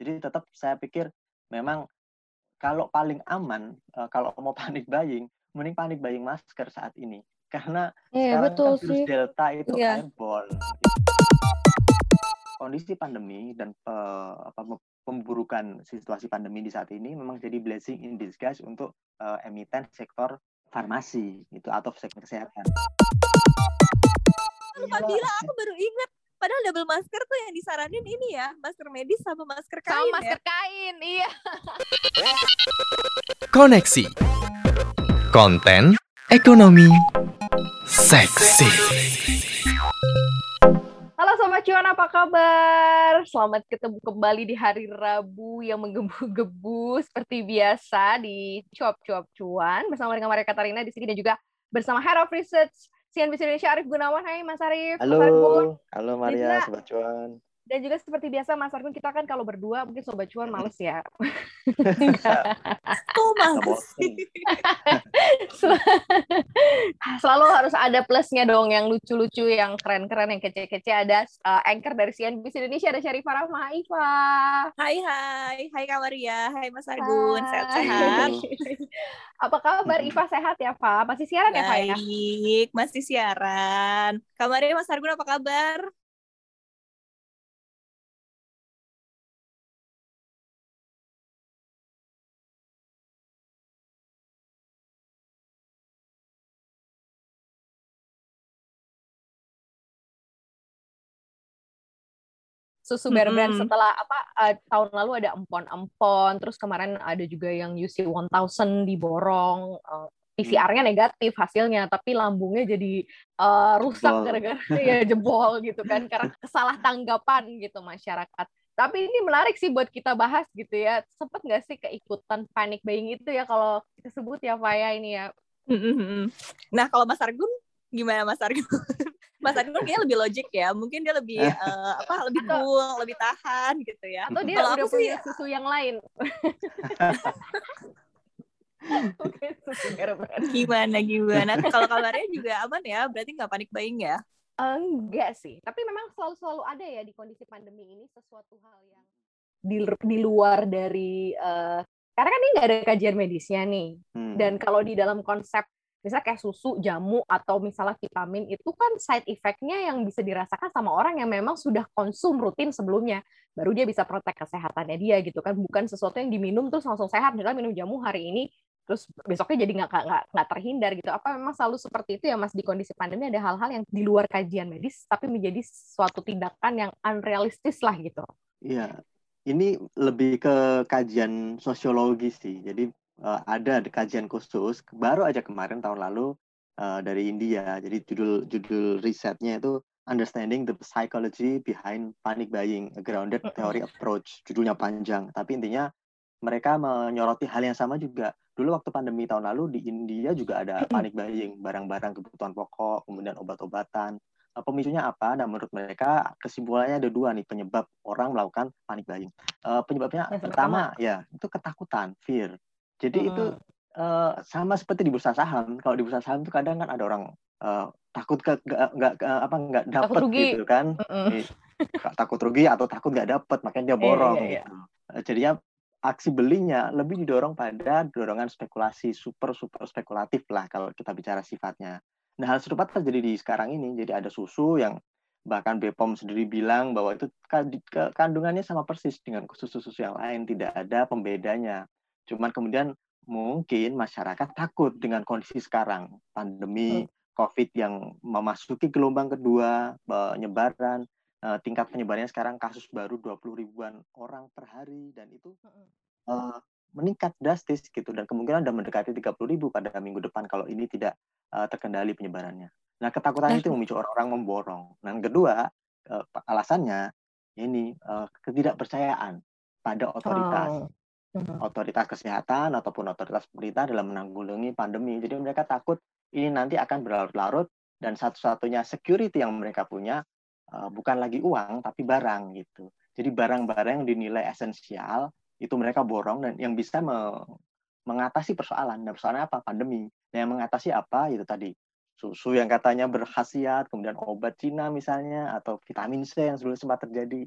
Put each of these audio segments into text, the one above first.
Jadi tetap saya pikir memang kalau paling aman, uh, kalau mau panik buying, mending panik buying masker saat ini. Karena yeah, sekarang betul kan virus sih. Delta itu yeah. airborne. Kondisi pandemi dan uh, apa, pemburukan situasi pandemi di saat ini memang jadi blessing in disguise untuk uh, emiten sektor farmasi itu atau sektor kesehatan. Aku baru ingat padahal double masker tuh yang disaranin ini ya masker medis sama masker kain sama masker ya. kain iya koneksi konten ekonomi seksi Halo Sobat Cuan, apa kabar? Selamat ketemu kembali di hari Rabu yang menggebu-gebu seperti biasa di Cuap-Cuap Cuan bersama dengan Maria Katarina di sini dan juga bersama Head of Research CNBC Indonesia Arif Gunawan. Hai Mas Arif. Halo. Halo Maria, Sobat Cuan. Dan juga seperti biasa Mas Argun kita kan kalau berdua mungkin Sobat Cuan males ya. Kok males Selalu harus ada plusnya dong yang lucu-lucu, yang keren-keren, yang kece-kece. Ada uh, anchor dari CNBC Indonesia, ada Syarifah Rahma Iva. Hai hai, hai Kak Maria, hai Mas Argun, sehat-sehat. Apa kabar Iva sehat ya Pak? Masih siaran ya Pak ya? Baik, masih siaran. Kak Maria, Mas Argun apa kabar? Susu Bear Brand mm -hmm. setelah apa uh, tahun lalu ada empon-empon, terus kemarin ada juga yang UC 1000 diborong, uh, PCR-nya negatif hasilnya, tapi lambungnya jadi uh, rusak gara-gara ya jebol gitu kan karena kesalah tanggapan gitu masyarakat. Tapi ini menarik sih buat kita bahas gitu ya. Sempet nggak sih keikutan panic buying itu ya kalau kita sebut ya Faya ini ya. Nah kalau Mas Argun gimana Mas Argun? Mas Argun kayaknya lebih logik ya. Mungkin dia lebih uh, apa lebih cool, lebih tahan gitu ya. Atau dia Kalo udah punya sih... susu yang lain. gimana gimana? Kalau kabarnya juga aman ya, berarti nggak panik buying ya? Enggak sih, tapi memang selalu selalu ada ya di kondisi pandemi ini sesuatu hal yang di, di luar dari uh, karena kan ini nggak ada kajian medisnya nih. Hmm. Dan kalau di dalam konsep misalnya kayak susu, jamu, atau misalnya vitamin, itu kan side effect-nya yang bisa dirasakan sama orang yang memang sudah konsum rutin sebelumnya. Baru dia bisa protek kesehatannya dia gitu kan. Bukan sesuatu yang diminum terus langsung sehat. Misalnya minum jamu hari ini, terus besoknya jadi nggak terhindar gitu. Apa memang selalu seperti itu ya Mas di kondisi pandemi ada hal-hal yang di luar kajian medis, tapi menjadi suatu tindakan yang unrealistis lah gitu. Iya, ini lebih ke kajian sosiologi sih. Jadi uh, ada kajian khusus baru aja kemarin tahun lalu uh, dari India. Jadi judul judul risetnya itu Understanding the Psychology Behind Panic Buying, a Grounded Theory Approach. Judulnya panjang, tapi intinya mereka menyoroti hal yang sama juga. Dulu waktu pandemi tahun lalu di India juga ada panic buying, barang-barang kebutuhan pokok, kemudian obat-obatan. Pemicunya apa? Dan menurut mereka kesimpulannya ada dua nih penyebab orang melakukan panic buying. Penyebabnya yang pertama, pertama ya itu ketakutan, fear. Jadi hmm. itu uh, sama seperti di bursa saham. Kalau di bursa saham itu kadang kan ada orang uh, takut ke nggak apa nggak dapat gitu kan. Hmm. takut rugi atau takut nggak dapat, makanya dia iya, borong. Yeah, yeah, yeah. Gitu. Jadinya aksi belinya lebih didorong pada dorongan spekulasi super super spekulatif lah kalau kita bicara sifatnya. Nah hal serupa terjadi di sekarang ini. Jadi ada susu yang bahkan BPOM sendiri bilang bahwa itu kandungannya sama persis dengan susu-susu yang lain, tidak ada pembedanya. Cuman kemudian mungkin masyarakat takut dengan kondisi sekarang, pandemi hmm. COVID yang memasuki gelombang kedua, penyebaran, uh, tingkat penyebarannya sekarang kasus baru 20 ribuan orang per hari dan itu uh, meningkat drastis gitu dan kemungkinan sudah mendekati 30 ribu pada minggu depan kalau ini tidak uh, terkendali penyebarannya. Nah ketakutan itu memicu orang-orang memborong. Nah yang kedua uh, alasannya ini uh, ketidakpercayaan pada otoritas. Oh otoritas kesehatan ataupun otoritas pemerintah dalam menanggulangi pandemi. Jadi mereka takut ini nanti akan berlarut-larut dan satu-satunya security yang mereka punya uh, bukan lagi uang tapi barang gitu. Jadi barang-barang yang dinilai esensial itu mereka borong dan yang bisa me mengatasi persoalan. Dan persoalannya apa? Pandemi. Nah, yang mengatasi apa? Itu tadi susu yang katanya berkhasiat, kemudian obat Cina misalnya atau vitamin C yang sebelum sempat terjadi.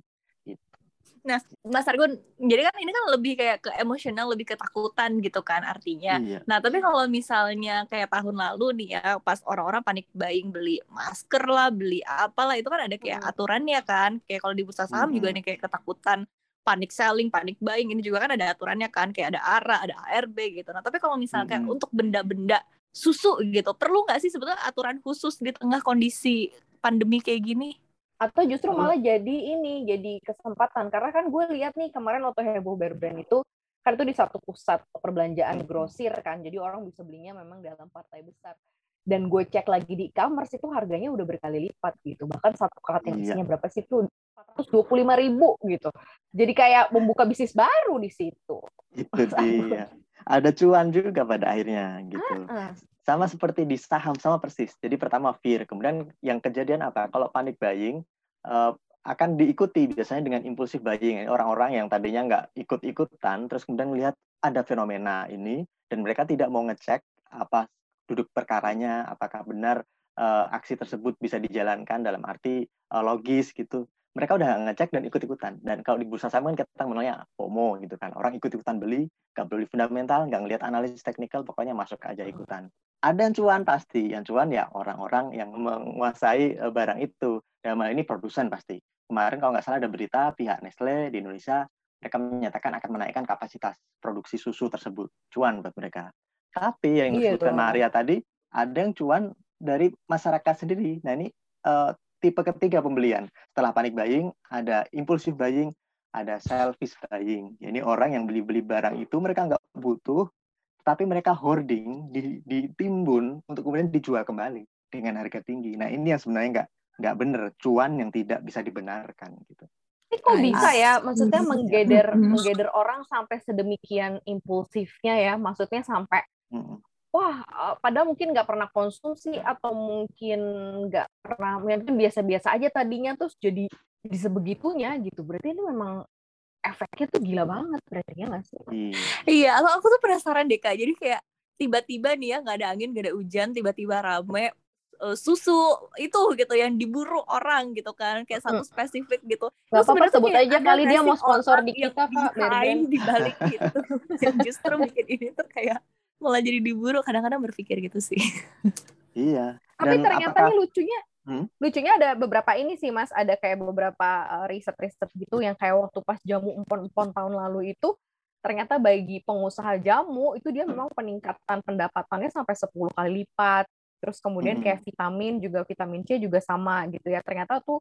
Nah, Mas Argun, jadi kan ini kan lebih kayak ke emosional, lebih ketakutan gitu kan artinya. Iya. Nah, tapi kalau misalnya kayak tahun lalu nih ya, pas orang-orang panik buying beli masker lah, beli apalah, itu kan ada kayak aturannya kan. Kayak kalau di bursa saham hmm. juga nih kayak ketakutan panik selling, panik buying ini juga kan ada aturannya kan, kayak ada ARA, ada ARB gitu. Nah, tapi kalau misalnya hmm. untuk benda-benda susu gitu, perlu nggak sih sebetulnya aturan khusus di tengah kondisi pandemi kayak gini? Atau justru malah jadi ini jadi kesempatan. Karena kan gue lihat nih kemarin waktu heboh bear brand itu kan itu di satu pusat perbelanjaan grosir kan. Jadi orang bisa belinya memang dalam partai besar. Dan gue cek lagi di e-commerce itu harganya udah berkali lipat gitu. Bahkan satu karat yang iya. isinya berapa sih itu? 425 ribu gitu. Jadi kayak membuka bisnis baru di situ. Itu dia. Ada cuan juga pada akhirnya gitu. Uh -uh sama seperti di saham sama persis. Jadi pertama fear, kemudian yang kejadian apa? Kalau panik buying uh, akan diikuti biasanya dengan impulsif buying. Orang-orang yang tadinya nggak ikut-ikutan, terus kemudian melihat ada fenomena ini dan mereka tidak mau ngecek apa duduk perkaranya, apakah benar uh, aksi tersebut bisa dijalankan dalam arti uh, logis gitu mereka udah ngecek dan ikut-ikutan. Dan kalau di bursa saham kan kita mengenalnya FOMO gitu kan. Orang ikut-ikutan beli, nggak beli fundamental, nggak ngelihat analisis teknikal, pokoknya masuk aja ikutan. Ada yang cuan pasti, yang cuan ya orang-orang yang menguasai eh, barang itu. Dalam hal ini produsen pasti. Kemarin kalau nggak salah ada berita pihak Nestle di Indonesia, mereka menyatakan akan menaikkan kapasitas produksi susu tersebut. Cuan buat mereka. Tapi yang iya disebutkan Maria tadi, ada yang cuan dari masyarakat sendiri. Nah ini uh, tipe ketiga pembelian. Setelah panik buying, ada impulsif buying, ada selfish buying. Ini orang yang beli-beli barang itu mereka nggak butuh, tapi mereka hoarding, ditimbun untuk kemudian dijual kembali dengan harga tinggi. Nah ini yang sebenarnya nggak nggak benar, cuan yang tidak bisa dibenarkan gitu. Tapi kok bisa ya, maksudnya menggeder menggeder orang sampai sedemikian impulsifnya ya, maksudnya sampai wah eh, padahal mungkin nggak pernah konsumsi atau mungkin nggak pernah mungkin biasa-biasa aja tadinya terus jadi jadi sebegitunya gitu. Berarti ini memang efeknya tuh gila banget berarti ya nggak sih? Iya, iya aku tuh penasaran deh kak. Jadi kayak tiba-tiba nih ya nggak ada angin nggak ada hujan tiba-tiba rame uh, susu itu gitu yang diburu orang gitu kan kayak satu spesifik gitu. Nggak apa-apa sebut aja kali dia mau sponsor di kita kak di balik gitu. Yang justru bikin ini tuh kayak malah jadi diburu kadang-kadang berpikir gitu sih iya tapi ternyata apakah... nih lucunya hmm? lucunya ada beberapa ini sih mas ada kayak beberapa uh, riset-riset gitu yang kayak waktu pas jamu empon-empon tahun lalu itu ternyata bagi pengusaha jamu itu dia memang peningkatan pendapatannya sampai 10 kali lipat terus kemudian hmm. kayak vitamin juga vitamin C juga sama gitu ya ternyata tuh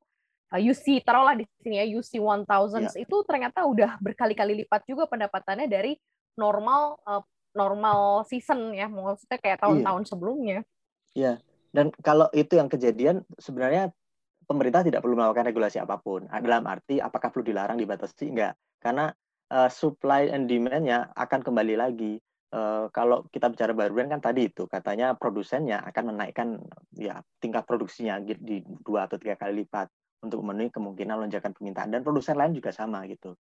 uh, UC taruhlah di sini ya UC 1000 yeah. itu ternyata udah berkali-kali lipat juga pendapatannya dari normal uh, normal season ya maksudnya kayak tahun-tahun iya. sebelumnya. Iya. Dan kalau itu yang kejadian sebenarnya pemerintah tidak perlu melakukan regulasi apa pun. Dalam arti apakah perlu dilarang dibatasi enggak? Karena uh, supply and demand-nya akan kembali lagi. Uh, kalau kita bicara baru kan tadi itu katanya produsennya akan menaikkan ya tingkat produksinya di dua atau tiga kali lipat untuk memenuhi kemungkinan lonjakan permintaan dan produsen lain juga sama gitu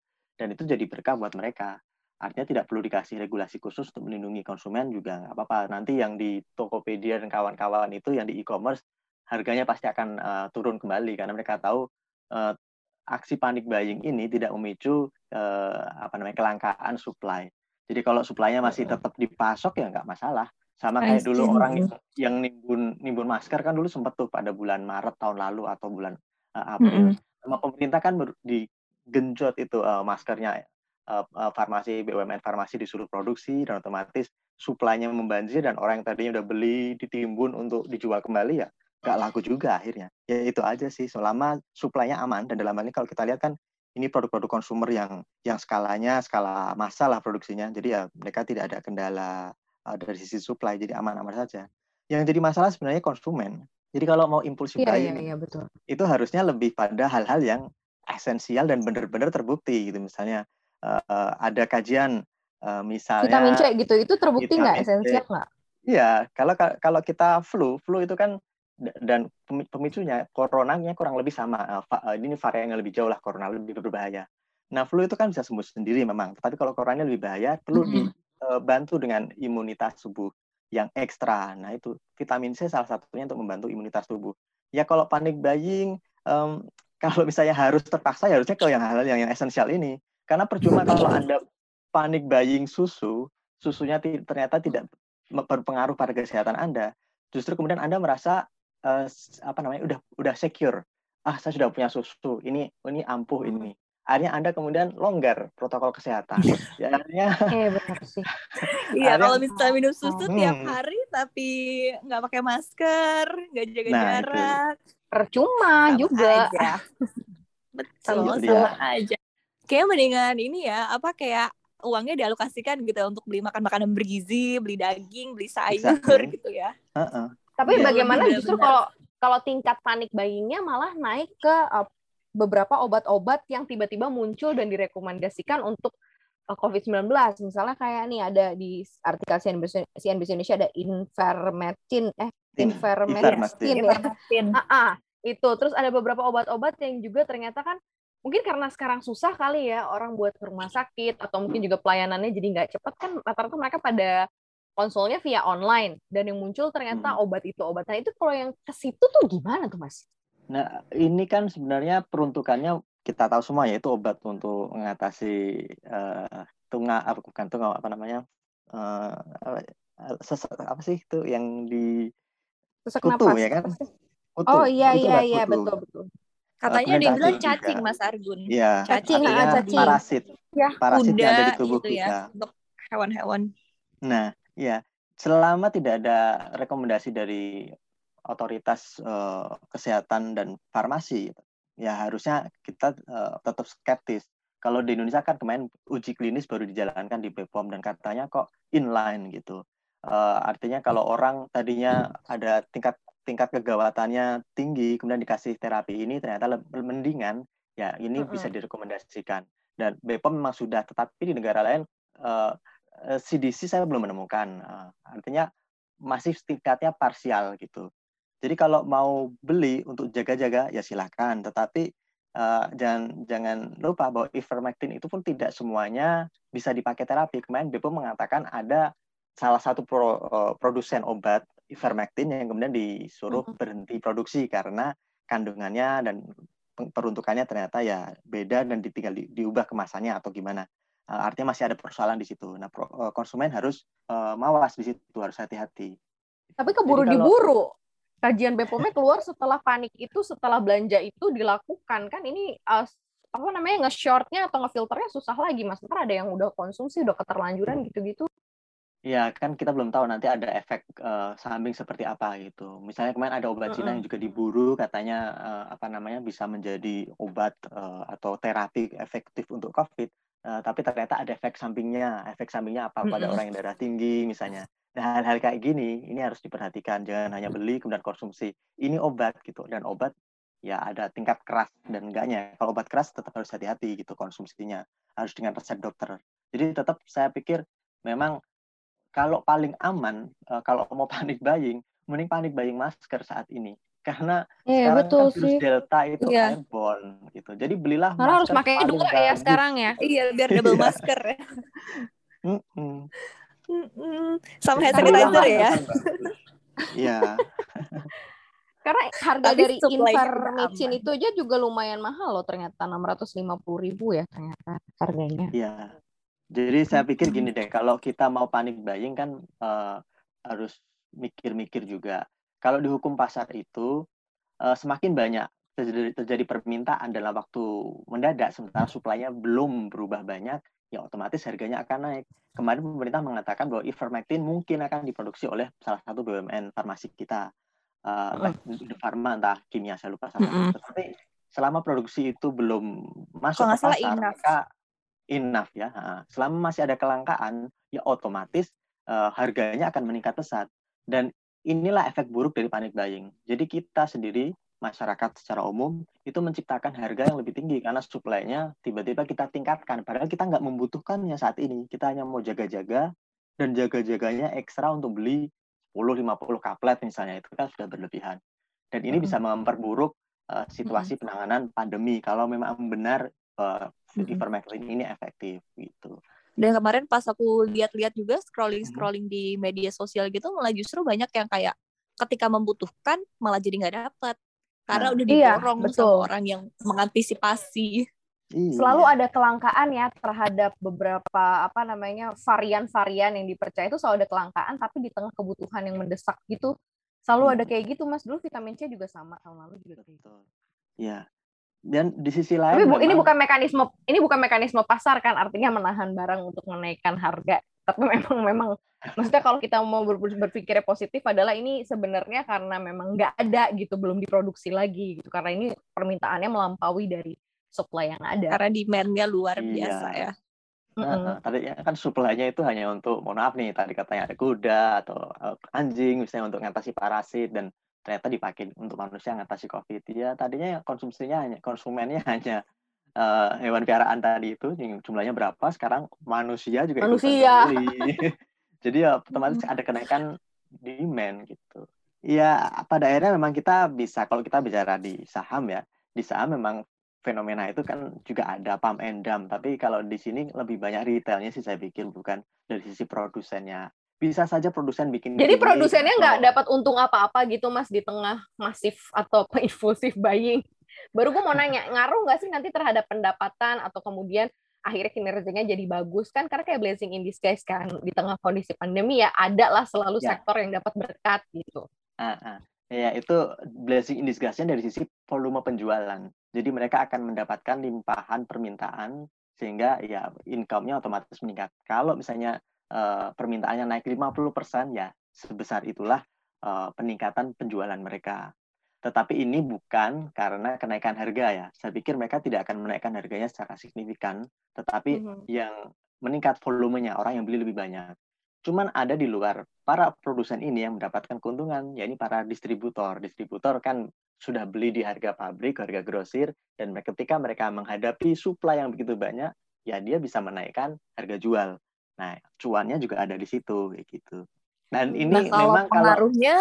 dan itu jadi berkah buat mereka Artinya tidak perlu dikasih regulasi khusus untuk melindungi konsumen juga nggak apa-apa. Nanti yang di Tokopedia dan kawan-kawan itu yang di e-commerce harganya pasti akan uh, turun kembali karena mereka tahu uh, aksi panik buying ini tidak memicu uh, apa namanya kelangkaan supply. Jadi kalau suplainya masih tetap dipasok ya nggak masalah. Sama kayak dulu orang yang nimbun nimbun masker kan dulu sempat tuh pada bulan Maret tahun lalu atau bulan uh, April. Mm -hmm. Sama pemerintah kan digenjot itu uh, maskernya farmasi BUMN farmasi disuruh produksi dan otomatis suplainya membanjir dan orang yang tadinya udah beli ditimbun untuk dijual kembali ya nggak laku juga akhirnya. Ya itu aja sih. Selama suplainya aman dan dalam hal ini kalau kita lihat kan ini produk-produk konsumer yang yang skalanya skala masalah produksinya. Jadi ya mereka tidak ada kendala uh, dari sisi supply. Jadi aman-aman saja. Yang jadi masalah sebenarnya konsumen. Jadi kalau mau impulsif iya, buying iya, iya, betul. itu harusnya lebih pada hal-hal yang esensial dan benar-benar terbukti gitu. Misalnya uh, ada kajian uh, misalnya vitamin C gitu itu terbukti nggak esensial nggak? Iya, kalau kalau kita flu, flu itu kan dan pemicunya coronanya kurang lebih sama. Uh, ini varian yang lebih jauh lah corona lebih berbahaya. Nah, flu itu kan bisa sembuh sendiri memang, tapi kalau coronanya lebih bahaya perlu mm -hmm. dibantu dengan imunitas tubuh yang ekstra. Nah, itu vitamin C salah satunya untuk membantu imunitas tubuh. Ya kalau panik buying um, kalau misalnya harus terpaksa ya harusnya ke yang hal yang yang esensial ini. Karena percuma kalau Anda panik buying susu, susunya ternyata tidak berpengaruh pada kesehatan Anda. Justru kemudian Anda merasa uh, apa namanya udah udah secure. Ah, saya sudah punya susu. Ini ini ampuh ini. Akhirnya Anda kemudian longgar protokol kesehatan. ya akhirnya Iya benar sih. Iya, kalau misalnya minum susu hmm. tiap hari tapi nggak pakai masker, nggak jaga nah, jarak. Itu percuma sama juga. Aja. Betul, sama aja. Kayak mendingan ini ya, apa kayak uangnya dialokasikan gitu ya untuk beli makan makanan bergizi, beli daging, beli sayur exactly. gitu ya. Uh-uh. Tapi ya, bagaimana bener, justru kalau kalau tingkat panik buyingnya malah naik ke uh, beberapa obat-obat yang tiba-tiba muncul dan direkomendasikan untuk uh, COVID-19. Misalnya kayak nih ada di artikel CNBC, CNBC Indonesia ada Invermectin eh Invermectin ya. Ah, ah, itu. Terus ada beberapa obat-obat yang juga ternyata kan mungkin karena sekarang susah kali ya orang buat ke rumah sakit atau mungkin juga pelayanannya jadi nggak cepat kan rata-rata mereka pada konsolnya via online dan yang muncul ternyata hmm. obat itu obat nah itu kalau yang ke situ tuh gimana tuh mas? Nah ini kan sebenarnya peruntukannya kita tahu semua ya itu obat untuk mengatasi uh, tunga apa bukan tunga apa namanya uh, apa sih itu yang di Sesak kutu napas. ya kan? Kutu. Oh iya iya iya betul betul. Katanya dia bilang cacing juga. Mas Argun. Iya. Cacing, ah, cacing. Parasit. Ya. Parasit Kuda, yang ada di tubuh gitu ya, kita. Untuk hewan-hewan. Nah, ya. Selama tidak ada rekomendasi dari otoritas uh, kesehatan dan farmasi, ya harusnya kita uh, tetap skeptis. Kalau di Indonesia kan kemarin uji klinis baru dijalankan di BPOM dan katanya kok inline gitu. Uh, artinya kalau orang tadinya ada tingkat tingkat kegawatannya tinggi, kemudian dikasih terapi ini ternyata lebih mendingan, ya ini uh -huh. bisa direkomendasikan. Dan BPOM memang sudah, tetapi di negara lain uh, eh, CDC saya belum menemukan. Uh, artinya masih tingkatnya parsial gitu. Jadi kalau mau beli untuk jaga-jaga ya silahkan, tetapi uh, jangan jangan lupa bahwa ivermectin itu pun tidak semuanya bisa dipakai terapi. Kemarin BPOM mengatakan ada salah satu pro, uh, produsen obat ivermectin yang kemudian disuruh uh-huh. berhenti produksi karena kandungannya dan peruntukannya ternyata ya beda dan ditinggal di, diubah kemasannya atau gimana. Uh, artinya masih ada persoalan di situ. Nah, pro, uh, konsumen harus uh, mawas di situ, harus hati-hati. Tapi keburu kalau, diburu. Kajian BPOM keluar setelah panik itu, setelah belanja itu dilakukan kan ini uh, apa namanya nge-shortnya atau nge-filternya susah lagi mas. Ntar ada yang udah konsumsi, udah keterlanjuran gitu-gitu. Ya, kan kita belum tahu nanti ada efek uh, samping seperti apa gitu. Misalnya kemarin ada obat Cina yang juga diburu katanya uh, apa namanya bisa menjadi obat uh, atau terapi efektif untuk COVID, uh, tapi ternyata ada efek sampingnya. Efek sampingnya apa pada orang yang darah tinggi misalnya. Nah, hal-hal kayak gini ini harus diperhatikan. Jangan hanya beli kemudian konsumsi. Ini obat gitu dan obat ya ada tingkat keras dan enggaknya. Kalau obat keras tetap harus hati-hati gitu konsumsinya. Harus dengan resep dokter. Jadi tetap saya pikir memang kalau paling aman uh, kalau mau panik buying mending panik buying masker saat ini. Karena yeah, sekarang betul kan virus delta itu yeah. airborne gitu. Jadi belilah karena harus pakai dua bagus. ya sekarang ya. Iya biar double masker ya. Sama hand sanitizer ya. iya. Karena harga dari Infarmicin itu aja juga lumayan mahal loh ternyata 650 ribu ya ternyata harganya. Iya. Jadi saya pikir gini deh, kalau kita mau panik buying kan uh, harus mikir-mikir juga. Kalau di hukum pasar itu uh, semakin banyak terjadi, terjadi permintaan dalam waktu mendadak, sementara suplainya belum berubah banyak, ya otomatis harganya akan naik. Kemarin pemerintah mengatakan bahwa ivermectin mungkin akan diproduksi oleh salah satu BUMN farmasi kita, uh, entah Pharma, entah kimia, saya lupa sama. Mm -hmm. Tetapi selama produksi itu belum masuk ke pasar, maka enough ya. Selama masih ada kelangkaan, ya otomatis uh, harganya akan meningkat pesat. Dan inilah efek buruk dari panic buying. Jadi kita sendiri masyarakat secara umum itu menciptakan harga yang lebih tinggi karena suplainya tiba-tiba kita tingkatkan. Padahal kita nggak membutuhkannya saat ini. Kita hanya mau jaga-jaga dan jaga-jaganya ekstra untuk beli 10-50 kaplet misalnya. Itu kan sudah berlebihan. Dan ini bisa memperburuk uh, situasi penanganan pandemi. Kalau memang benar uh, ivermectin ini efektif gitu. Dan kemarin pas aku lihat-lihat juga scrolling-scrolling di media sosial gitu malah justru banyak yang kayak ketika membutuhkan malah jadi nggak dapat. karena nah, udah iya, didorong iya, betul. sama orang yang mengantisipasi. Iya. Selalu ada kelangkaan ya terhadap beberapa apa namanya varian-varian yang dipercaya itu selalu ada kelangkaan tapi di tengah kebutuhan yang mendesak gitu selalu hmm. ada kayak gitu Mas. Dulu vitamin C juga sama tahun lalu juga kayak gitu. Iya. Dan di sisi lain Tapi memang... ini bukan mekanisme ini bukan mekanisme pasar kan artinya menahan barang untuk menaikkan harga. Tapi memang memang maksudnya kalau kita mau berpikir positif adalah ini sebenarnya karena memang nggak ada gitu belum diproduksi lagi gitu karena ini permintaannya melampaui dari supply yang ada. Karena demand-nya luar iya. biasa ya. Nah, tadi kan supply-nya itu hanya untuk mohon maaf nih tadi katanya ada kuda atau uh, anjing misalnya untuk mengatasi parasit dan ternyata dipakai untuk manusia mengatasi covid. Ya tadinya konsumsinya hanya konsumennya hanya uh, hewan piaraan tadi itu jumlahnya berapa sekarang manusia juga manusia. jadi ya otomatis ada kenaikan demand gitu. Ya pada akhirnya memang kita bisa kalau kita bicara di saham ya di saham memang fenomena itu kan juga ada pump and dump. Tapi kalau di sini lebih banyak retailnya sih saya pikir bukan dari sisi produsennya bisa saja produsen bikin jadi produsennya nggak atau... dapat untung apa-apa gitu mas di tengah masif atau impulsif buying baru gue mau nanya ngaruh nggak sih nanti terhadap pendapatan atau kemudian akhirnya kinerjanya jadi bagus kan karena kayak blessing in disguise kan di tengah kondisi pandemi ya ada lah selalu ya. sektor yang dapat berkat gitu. Uh, uh. Ya, itu blessing in disguise dari sisi volume penjualan. Jadi mereka akan mendapatkan limpahan permintaan sehingga ya income-nya otomatis meningkat. Kalau misalnya uh, permintaannya naik 50% ya sebesar itulah uh, peningkatan penjualan mereka. Tetapi ini bukan karena kenaikan harga ya. Saya pikir mereka tidak akan menaikkan harganya secara signifikan, tetapi mm -hmm. yang meningkat volumenya, orang yang beli lebih banyak. Cuman ada di luar para produsen ini yang mendapatkan keuntungan, yakni para distributor. Distributor kan sudah beli di harga pabrik, harga grosir, dan ketika mereka menghadapi supply yang begitu banyak, ya dia bisa menaikkan harga jual. Nah, cuannya juga ada di situ, kayak gitu. Dan ini nah, kalau memang pengaruhnya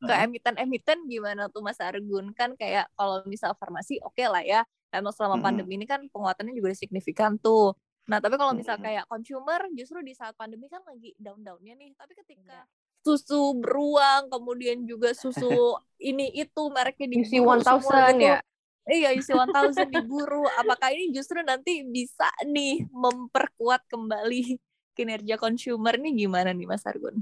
kalau ke emiten-emiten gimana tuh Mas Argun? Kan kayak kalau misal farmasi oke okay lah ya, emang selama hmm. pandemi ini kan penguatannya juga signifikan tuh. Nah, tapi kalau misal kayak consumer justru di saat pandemi kan lagi down-downnya nih. Tapi ketika iya. susu beruang, kemudian juga susu ini itu mereknya di UC 1000 ya. Iya, UC 1000 diburu. Apakah ini justru nanti bisa nih memperkuat kembali kinerja consumer nih gimana nih Mas Argun?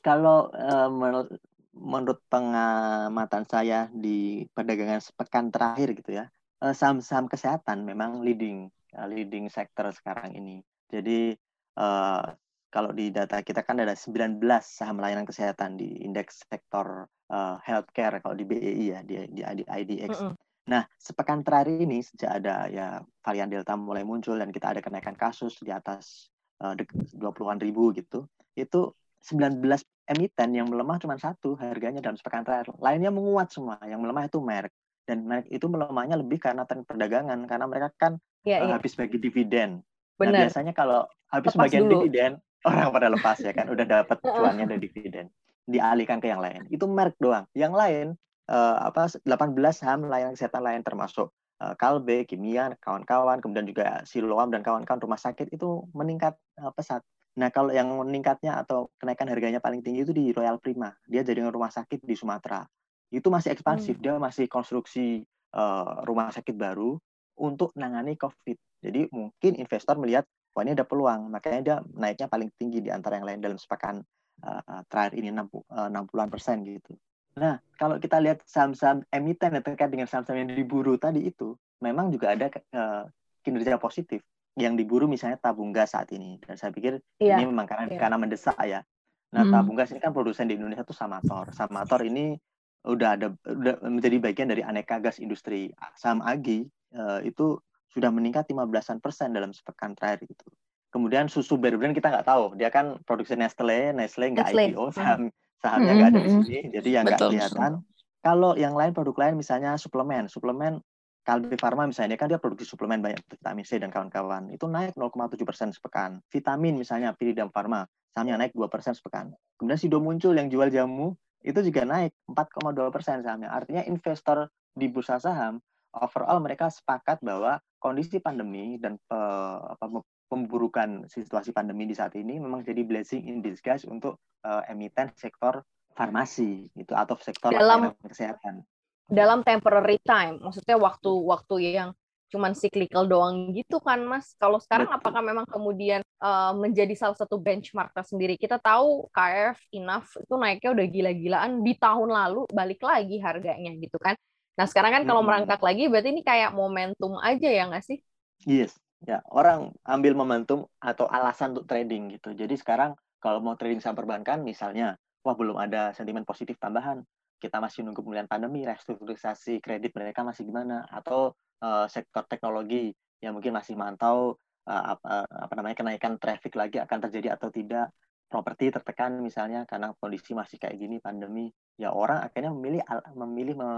Kalau uh, menurut menurut pengamatan saya di perdagangan sepekan terakhir gitu ya, eh, saham-saham kesehatan memang leading uh, leading sector sekarang ini. Jadi uh, kalau di data kita kan ada 19 saham layanan kesehatan di indeks sektor uh, healthcare kalau di BEI ya di di, di IDX. Mm -hmm. Nah, sepekan terakhir ini sejak ada ya varian Delta mulai muncul dan kita ada kenaikan kasus di atas 20-an ribu gitu. Itu 19 emiten yang melemah cuma satu harganya dalam sepekan terakhir. Lainnya menguat semua. Yang melemah itu merek dan merek itu melemahnya lebih karena tren perdagangan karena mereka kan ya, ya. habis bagi dividen. Nah, biasanya kalau habis lepas bagian dulu. dividen orang pada lepas ya kan udah dapat cuannya dari dividen dialihkan ke yang lain. Itu merek doang. Yang lain uh, apa 18 saham layanan kesehatan lain termasuk Kalbe, Kimia, kawan-kawan, kemudian juga Siloam dan kawan-kawan rumah sakit itu meningkat uh, pesat. Nah, kalau yang meningkatnya atau kenaikan harganya paling tinggi itu di Royal Prima. Dia jadi rumah sakit di Sumatera. Itu masih ekspansif, hmm. dia masih konstruksi uh, rumah sakit baru untuk menangani COVID. Jadi mungkin investor melihat wah ini ada peluang, makanya dia naiknya paling tinggi di antara yang lain dalam sepekan uh, terakhir ini 60, uh, 60-an persen gitu. Nah, kalau kita lihat saham-saham emiten yang terkait dengan saham-saham yang diburu tadi itu, memang juga ada uh, kinerja positif yang diburu misalnya tabung gas saat ini. Dan saya pikir yeah. ini memang karena yeah. karena mendesak ya. Nah, hmm. tabung gas ini kan produsen di Indonesia itu Samator. Samator ini udah ada udah menjadi bagian dari aneka gas industri. Saham Agi uh, itu sudah meningkat 15-an persen dalam sepekan terakhir itu. Kemudian susu Bear kita nggak tahu, dia kan produksi Nestle, Nestle nggak IPO, saham sahamnya nggak ada di sini, jadi yang nggak kelihatan. Kalau yang lain produk lain misalnya suplemen, suplemen Kalbe Pharma misalnya kan dia produksi suplemen banyak vitamin C dan kawan-kawan itu naik 0,7 persen sepekan. Vitamin misalnya Piridam Pharma sahamnya naik 2 persen sepekan. Kemudian Sido muncul yang jual jamu itu juga naik 4,2 persen sahamnya. Artinya investor di bursa saham overall mereka sepakat bahwa kondisi pandemi dan uh, apa, pemburukan situasi pandemi di saat ini memang jadi blessing in disguise untuk uh, emiten sektor farmasi itu atau sektor dalam kesehatan. dalam temporary time, maksudnya waktu-waktu yang cuman cyclical doang gitu kan Mas. Kalau sekarang Betul. apakah memang kemudian uh, menjadi salah satu benchmark tersendiri? Kita tahu KF Enough itu naiknya udah gila-gilaan di tahun lalu balik lagi harganya gitu kan. Nah sekarang kan kalau hmm. merangkak lagi berarti ini kayak momentum aja ya nggak sih? Yes, ya orang ambil momentum atau alasan untuk trading gitu. Jadi sekarang kalau mau trading saham perbankan misalnya, wah belum ada sentimen positif tambahan, kita masih nunggu pemulihan pandemi, restrukturisasi kredit mereka masih gimana, atau uh, sektor teknologi yang mungkin masih mantau uh, apa, apa namanya kenaikan traffic lagi akan terjadi atau tidak, properti tertekan misalnya karena kondisi masih kayak gini pandemi, ya orang akhirnya memilih memilih me,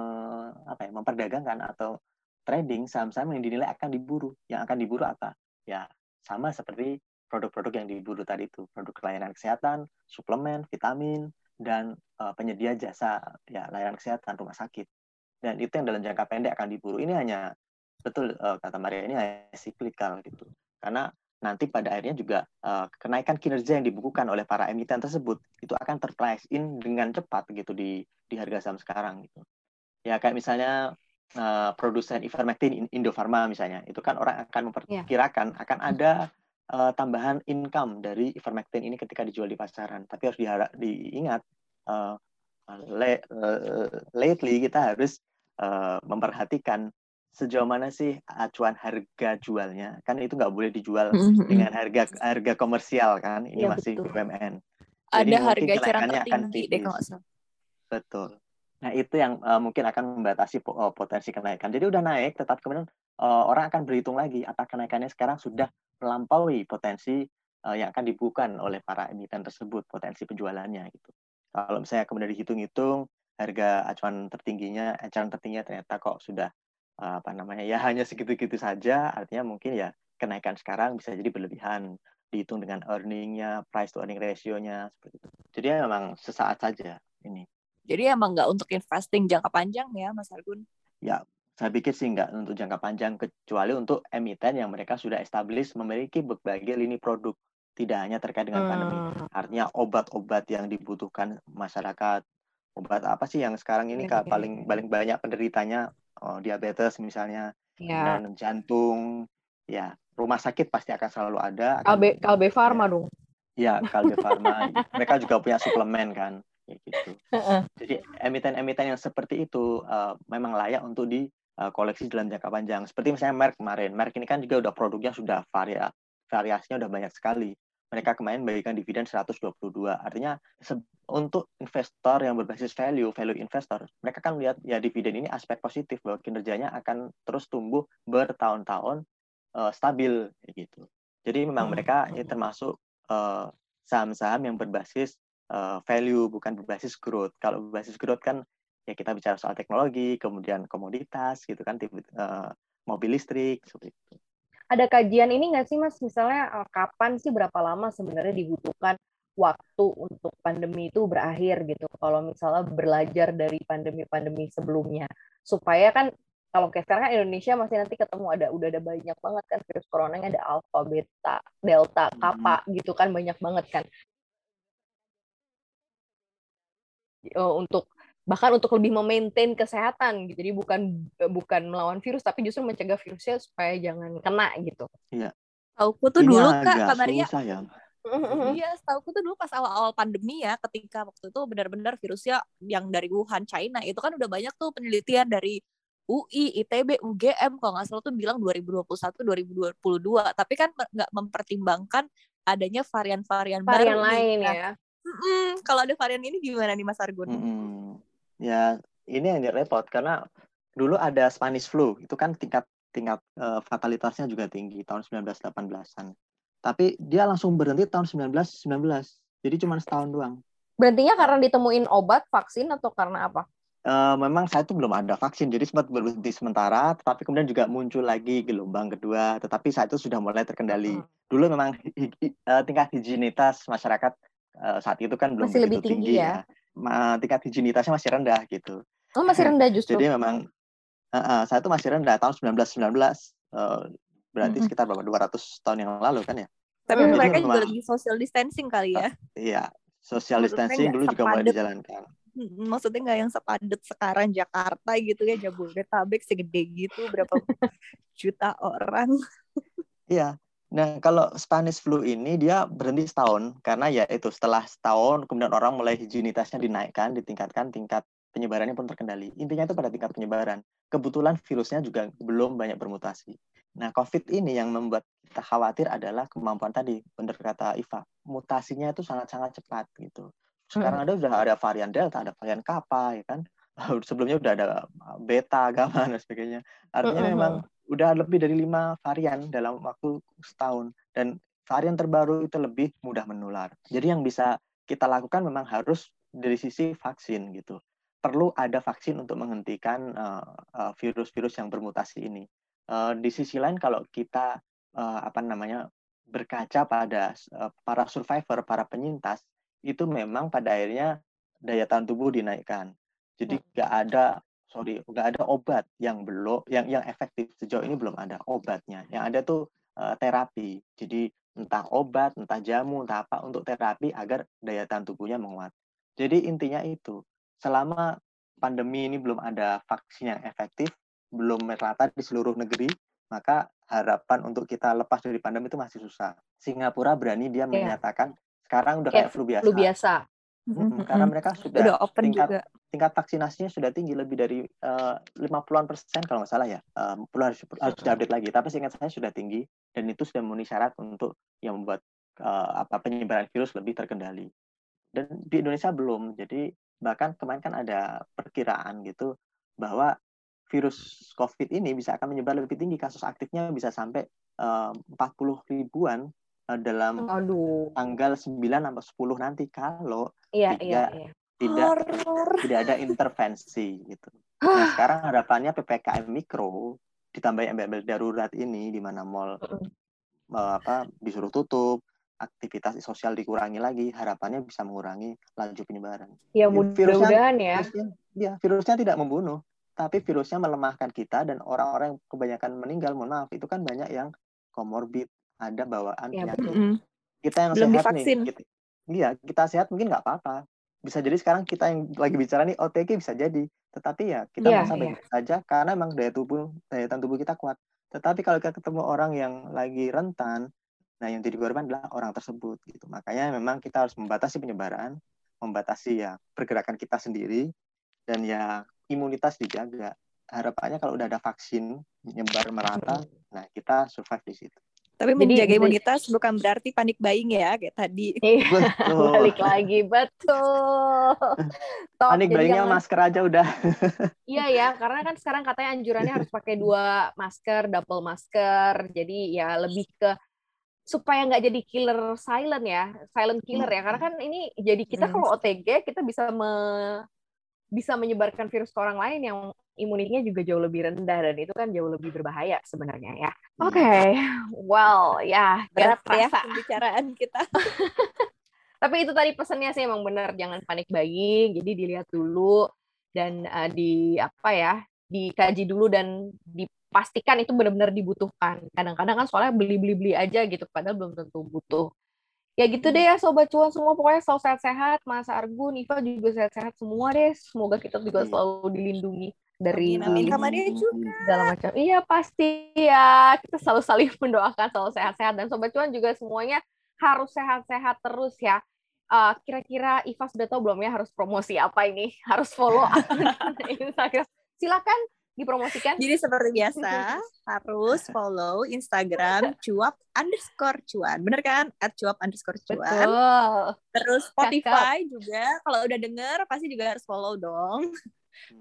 apa ya memperdagangkan atau trading saham-saham yang dinilai akan diburu. Yang akan diburu apa? Ya sama seperti produk-produk yang diburu tadi itu, produk layanan kesehatan, suplemen, vitamin, dan uh, penyedia jasa ya layanan kesehatan rumah sakit. Dan itu yang dalam jangka pendek akan diburu. Ini hanya betul uh, kata Maria ini hanya cyclical gitu. Karena nanti pada akhirnya juga uh, kenaikan kinerja yang dibukukan oleh para emiten tersebut itu akan terprice in dengan cepat gitu di di harga saham sekarang gitu. Ya kayak misalnya uh, produsen ivermectin Indofarma misalnya itu kan orang akan memperkirakan yeah. akan ada uh, tambahan income dari ivermectin ini ketika dijual di pasaran. Tapi harus diharap, diingat, uh, le, uh, lately kita harus uh, memperhatikan sejauh mana sih acuan harga jualnya. Kan itu nggak boleh dijual mm-hmm. dengan harga harga komersial kan. Ini ya, masih betul. BUMN. Jadi Ada harga eceran tertinggi deh kalau Betul. Nah itu yang uh, mungkin akan membatasi potensi kenaikan. Jadi udah naik, tetap kemudian uh, orang akan berhitung lagi apakah kenaikannya sekarang sudah melampaui potensi uh, yang akan dibuka oleh para emiten tersebut potensi penjualannya gitu. Kalau misalnya kemudian dihitung-hitung harga acuan tertingginya, acuan tertingginya ternyata kok sudah apa namanya ya hanya segitu-gitu saja, artinya mungkin ya kenaikan sekarang bisa jadi berlebihan dihitung dengan earningnya, price to earning ratio-nya seperti itu. Jadi ya memang sesaat saja ini. Jadi emang nggak untuk investing jangka panjang ya, Mas Argun? Ya, saya pikir sih nggak untuk jangka panjang kecuali untuk emiten yang mereka sudah establish memiliki berbagai lini produk tidak hanya terkait dengan pandemi hmm. artinya obat-obat yang dibutuhkan masyarakat obat apa sih yang sekarang ini okay. paling paling banyak penderitanya oh, diabetes misalnya yeah. dan jantung ya rumah sakit pasti akan selalu ada Kalbe Kalbe Farma ya. dong ya Kalbe Farma mereka juga punya suplemen kan ya gitu jadi emiten-emiten yang seperti itu uh, memang layak untuk di uh, koleksi dalam jangka panjang. Seperti misalnya Merck kemarin. Merck ini kan juga udah produknya sudah varia, variasinya udah banyak sekali. Mereka kemarin bagikan dividen 122. Artinya untuk investor yang berbasis value, value investor, mereka kan melihat ya dividen ini aspek positif bahwa kinerjanya akan terus tumbuh bertahun-tahun uh, stabil gitu. Jadi memang hmm. mereka ini termasuk uh, saham-saham yang berbasis uh, value bukan berbasis growth. Kalau berbasis growth kan ya kita bicara soal teknologi, kemudian komoditas gitu kan, uh, mobil listrik seperti itu. Ada kajian ini nggak sih mas, misalnya uh, kapan sih berapa lama sebenarnya dibutuhkan waktu untuk pandemi itu berakhir gitu. Kalau misalnya belajar dari pandemi-pandemi sebelumnya, supaya kan kalau kayak sekarang kan Indonesia masih nanti ketemu ada udah ada banyak banget kan virus coronanya ada alpha, beta, delta, kappa hmm. gitu kan banyak banget kan. Eh, untuk bahkan untuk lebih memaintain kesehatan gitu. Jadi bukan eh, bukan melawan virus tapi justru mencegah virusnya supaya jangan kena gitu. Iya. Tauku tuh Ini dulu Kak, Kak Maria. Ya. Iya, setauku tuh dulu pas awal-awal pandemi ya, ketika waktu itu benar-benar virusnya yang dari Wuhan, China, itu kan udah banyak tuh penelitian dari UI, ITB, UGM, kalau nggak salah tuh bilang 2021, 2022. Tapi kan nggak mempertimbangkan adanya varian-varian baru. Varian lain nih. ya. Mm. Kalau ada varian ini gimana nih Mas Argun? Mm ya ini yang repot karena dulu ada Spanish flu itu kan tingkat tingkat uh, fatalitasnya juga tinggi tahun 1918-an. Tapi dia langsung berhenti tahun 1919. Jadi cuma setahun doang. Berhentinya karena ditemuin obat, vaksin atau karena apa? Uh, memang saya itu belum ada vaksin, jadi sempat berhenti sementara, tetapi kemudian juga muncul lagi gelombang kedua, tetapi saat itu sudah mulai terkendali. Hmm. Dulu memang uh, tingkat higienitas masyarakat saat itu kan belum Masih lebih tinggi, tinggi ya. ya tingkat higienitasnya masih rendah gitu. Oh masih rendah justru. Jadi memang uh, uh, saya itu masih rendah tahun 1919 uh, berarti mm -hmm. sekitar berapa 200 tahun yang lalu kan ya. Tapi hmm. mereka juga lagi social distancing kali ya. Uh, iya, social distancing dulu juga mulai dijalankan. maksudnya nggak yang sepadat sekarang Jakarta gitu ya Jabodetabek segede gitu berapa juta orang iya nah kalau Spanish flu ini dia berhenti setahun karena ya itu setelah setahun kemudian orang mulai higienitasnya dinaikkan ditingkatkan tingkat penyebarannya pun terkendali intinya itu pada tingkat penyebaran kebetulan virusnya juga belum banyak bermutasi nah COVID ini yang membuat kita khawatir adalah kemampuan tadi benar kata Iva mutasinya itu sangat-sangat cepat gitu sekarang hmm. ada sudah ada varian delta, ada varian kappa, ya kan? Sebelumnya sudah ada beta, gamma dan sebagainya. Artinya hmm. memang udah lebih dari lima varian dalam waktu setahun dan varian terbaru itu lebih mudah menular. Jadi yang bisa kita lakukan memang harus dari sisi vaksin gitu. Perlu ada vaksin untuk menghentikan virus-virus uh, uh, yang bermutasi ini. Uh, di sisi lain kalau kita uh, apa namanya berkaca pada uh, para survivor, para penyintas, itu memang pada akhirnya daya tahan tubuh dinaikkan. Jadi hmm. nggak ada sorry nggak ada obat yang belum yang yang efektif sejauh ini belum ada obatnya. Yang ada tuh uh, terapi. Jadi entah obat, entah jamu, entah apa untuk terapi agar daya tahan tubuhnya menguat. Jadi intinya itu selama pandemi ini belum ada vaksin yang efektif, belum merata di seluruh negeri, maka harapan untuk kita lepas dari pandemi itu masih susah. Singapura berani dia yeah. menyatakan sekarang udah kayak, kayak flu biasa. Flu biasa. Hmm, karena mereka sudah, udah open tingkat juga. tingkat vaksinasinya sudah tinggi lebih dari uh, 50-an persen kalau nggak salah ya. Um, perlu harus harus update lagi. Tapi seingat saya sudah tinggi dan itu sudah memenuhi syarat untuk yang membuat uh, apa penyebaran virus lebih terkendali. Dan di Indonesia belum. Jadi bahkan kemarin kan ada perkiraan gitu bahwa virus COVID ini bisa akan menyebar lebih tinggi kasus aktifnya bisa sampai uh, 40 ribuan Eh, dalam Aduh. tanggal 9 sampai 10 nanti kalau iya, tidak iya, iya. tidak Horror. tidak ada intervensi gitu. Nah, sekarang harapannya PPKM mikro ditambah embel-embel darurat ini di mana mall uh, apa disuruh tutup, aktivitas sosial dikurangi lagi, harapannya bisa mengurangi laju penyebaran. Ya, ya mudah-mudahan ya. Virusnya, ya, virusnya tidak membunuh, tapi virusnya melemahkan kita dan orang-orang yang kebanyakan meninggal, mohon maaf, itu kan banyak yang komorbid, ada bawaan ya, penyakit. Mm. Kita yang Belum sehat divaksin. nih, kita, iya kita sehat mungkin nggak apa-apa. Bisa jadi sekarang kita yang lagi bicara nih OTG bisa jadi, tetapi ya kita yeah, merasa baik saja karena memang daya tubuh daya tahan tubuh kita kuat. Tetapi kalau kita ketemu orang yang lagi rentan, nah yang jadi korban adalah orang tersebut gitu. Makanya memang kita harus membatasi penyebaran, membatasi ya pergerakan kita sendiri dan ya imunitas dijaga. Harapannya kalau udah ada vaksin nyebar merata, nah kita survive di situ. Tapi Jadi, menjaga imunitas bukan berarti panik buying ya kayak tadi. Iya, balik lagi betul. Top, panik buyingnya jangan... masker aja udah. iya ya, karena kan sekarang katanya anjurannya harus pakai dua masker, double masker. Jadi ya lebih ke supaya nggak jadi killer silent ya, silent killer ya. Karena kan ini jadi kita hmm. kalau OTG kita bisa me bisa menyebarkan virus ke orang lain yang imunitasnya juga jauh lebih rendah dan itu kan jauh lebih berbahaya sebenarnya ya. Oke, okay. well ya berat ya pembicaraan kita. Tapi itu tadi pesannya sih emang benar jangan panik buying, jadi dilihat dulu dan uh, di apa ya dikaji dulu dan dipastikan itu benar-benar dibutuhkan. Kadang-kadang kan soalnya beli-beli-beli aja gitu, padahal belum tentu butuh ya gitu deh ya sobat cuan semua. Pokoknya selalu sehat-sehat. Mas Argun Iva juga sehat-sehat semua deh. Semoga kita juga selalu dilindungi dari Amin, dia juga. segala macam. Iya pasti ya. Kita selalu saling mendoakan selalu sehat-sehat. Dan sobat cuan juga semuanya harus sehat-sehat terus ya. Uh, kira-kira Iva sudah tahu belum ya harus promosi apa ini? Harus follow Instagram. Silakan dipromosikan. Jadi seperti biasa harus follow Instagram cuap underscore cuan, bener kan? At cuap underscore cuan. Betul. Terus Spotify Cakep. juga, kalau udah denger pasti juga harus follow dong.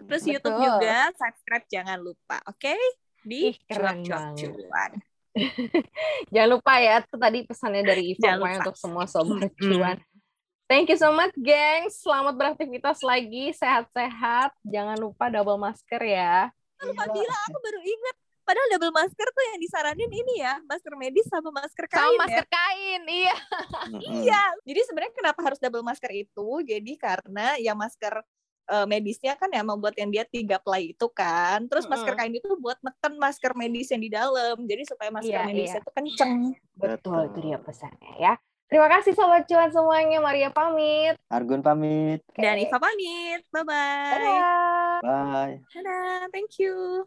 Terus Betul. YouTube juga, subscribe jangan lupa, oke? Okay? Di Ih, cuap cuap cuan. jangan lupa ya, itu tadi pesannya dari Ivo untuk semua sobat cuan. Thank you so much, geng. Selamat beraktivitas lagi, sehat-sehat. Jangan lupa double masker ya lupa bilang aku baru ingat. Padahal double masker tuh yang disaranin ini ya masker medis sama masker kain sama ya. masker ya. kain iya. Iya. Jadi sebenarnya kenapa harus double masker itu? Jadi karena yang masker uh, medisnya kan ya membuat yang dia tiga play itu kan. Terus mm -hmm. masker kain itu buat neken masker medis yang di dalam. Jadi supaya masker yeah, medisnya yeah. itu kenceng. Betul itu dia pesannya ya Terima kasih Sobat Cuan semuanya. Maria pamit. Argun pamit. Dan Iva pamit. Bye-bye. Dadah. Bye. Dadah. Thank you.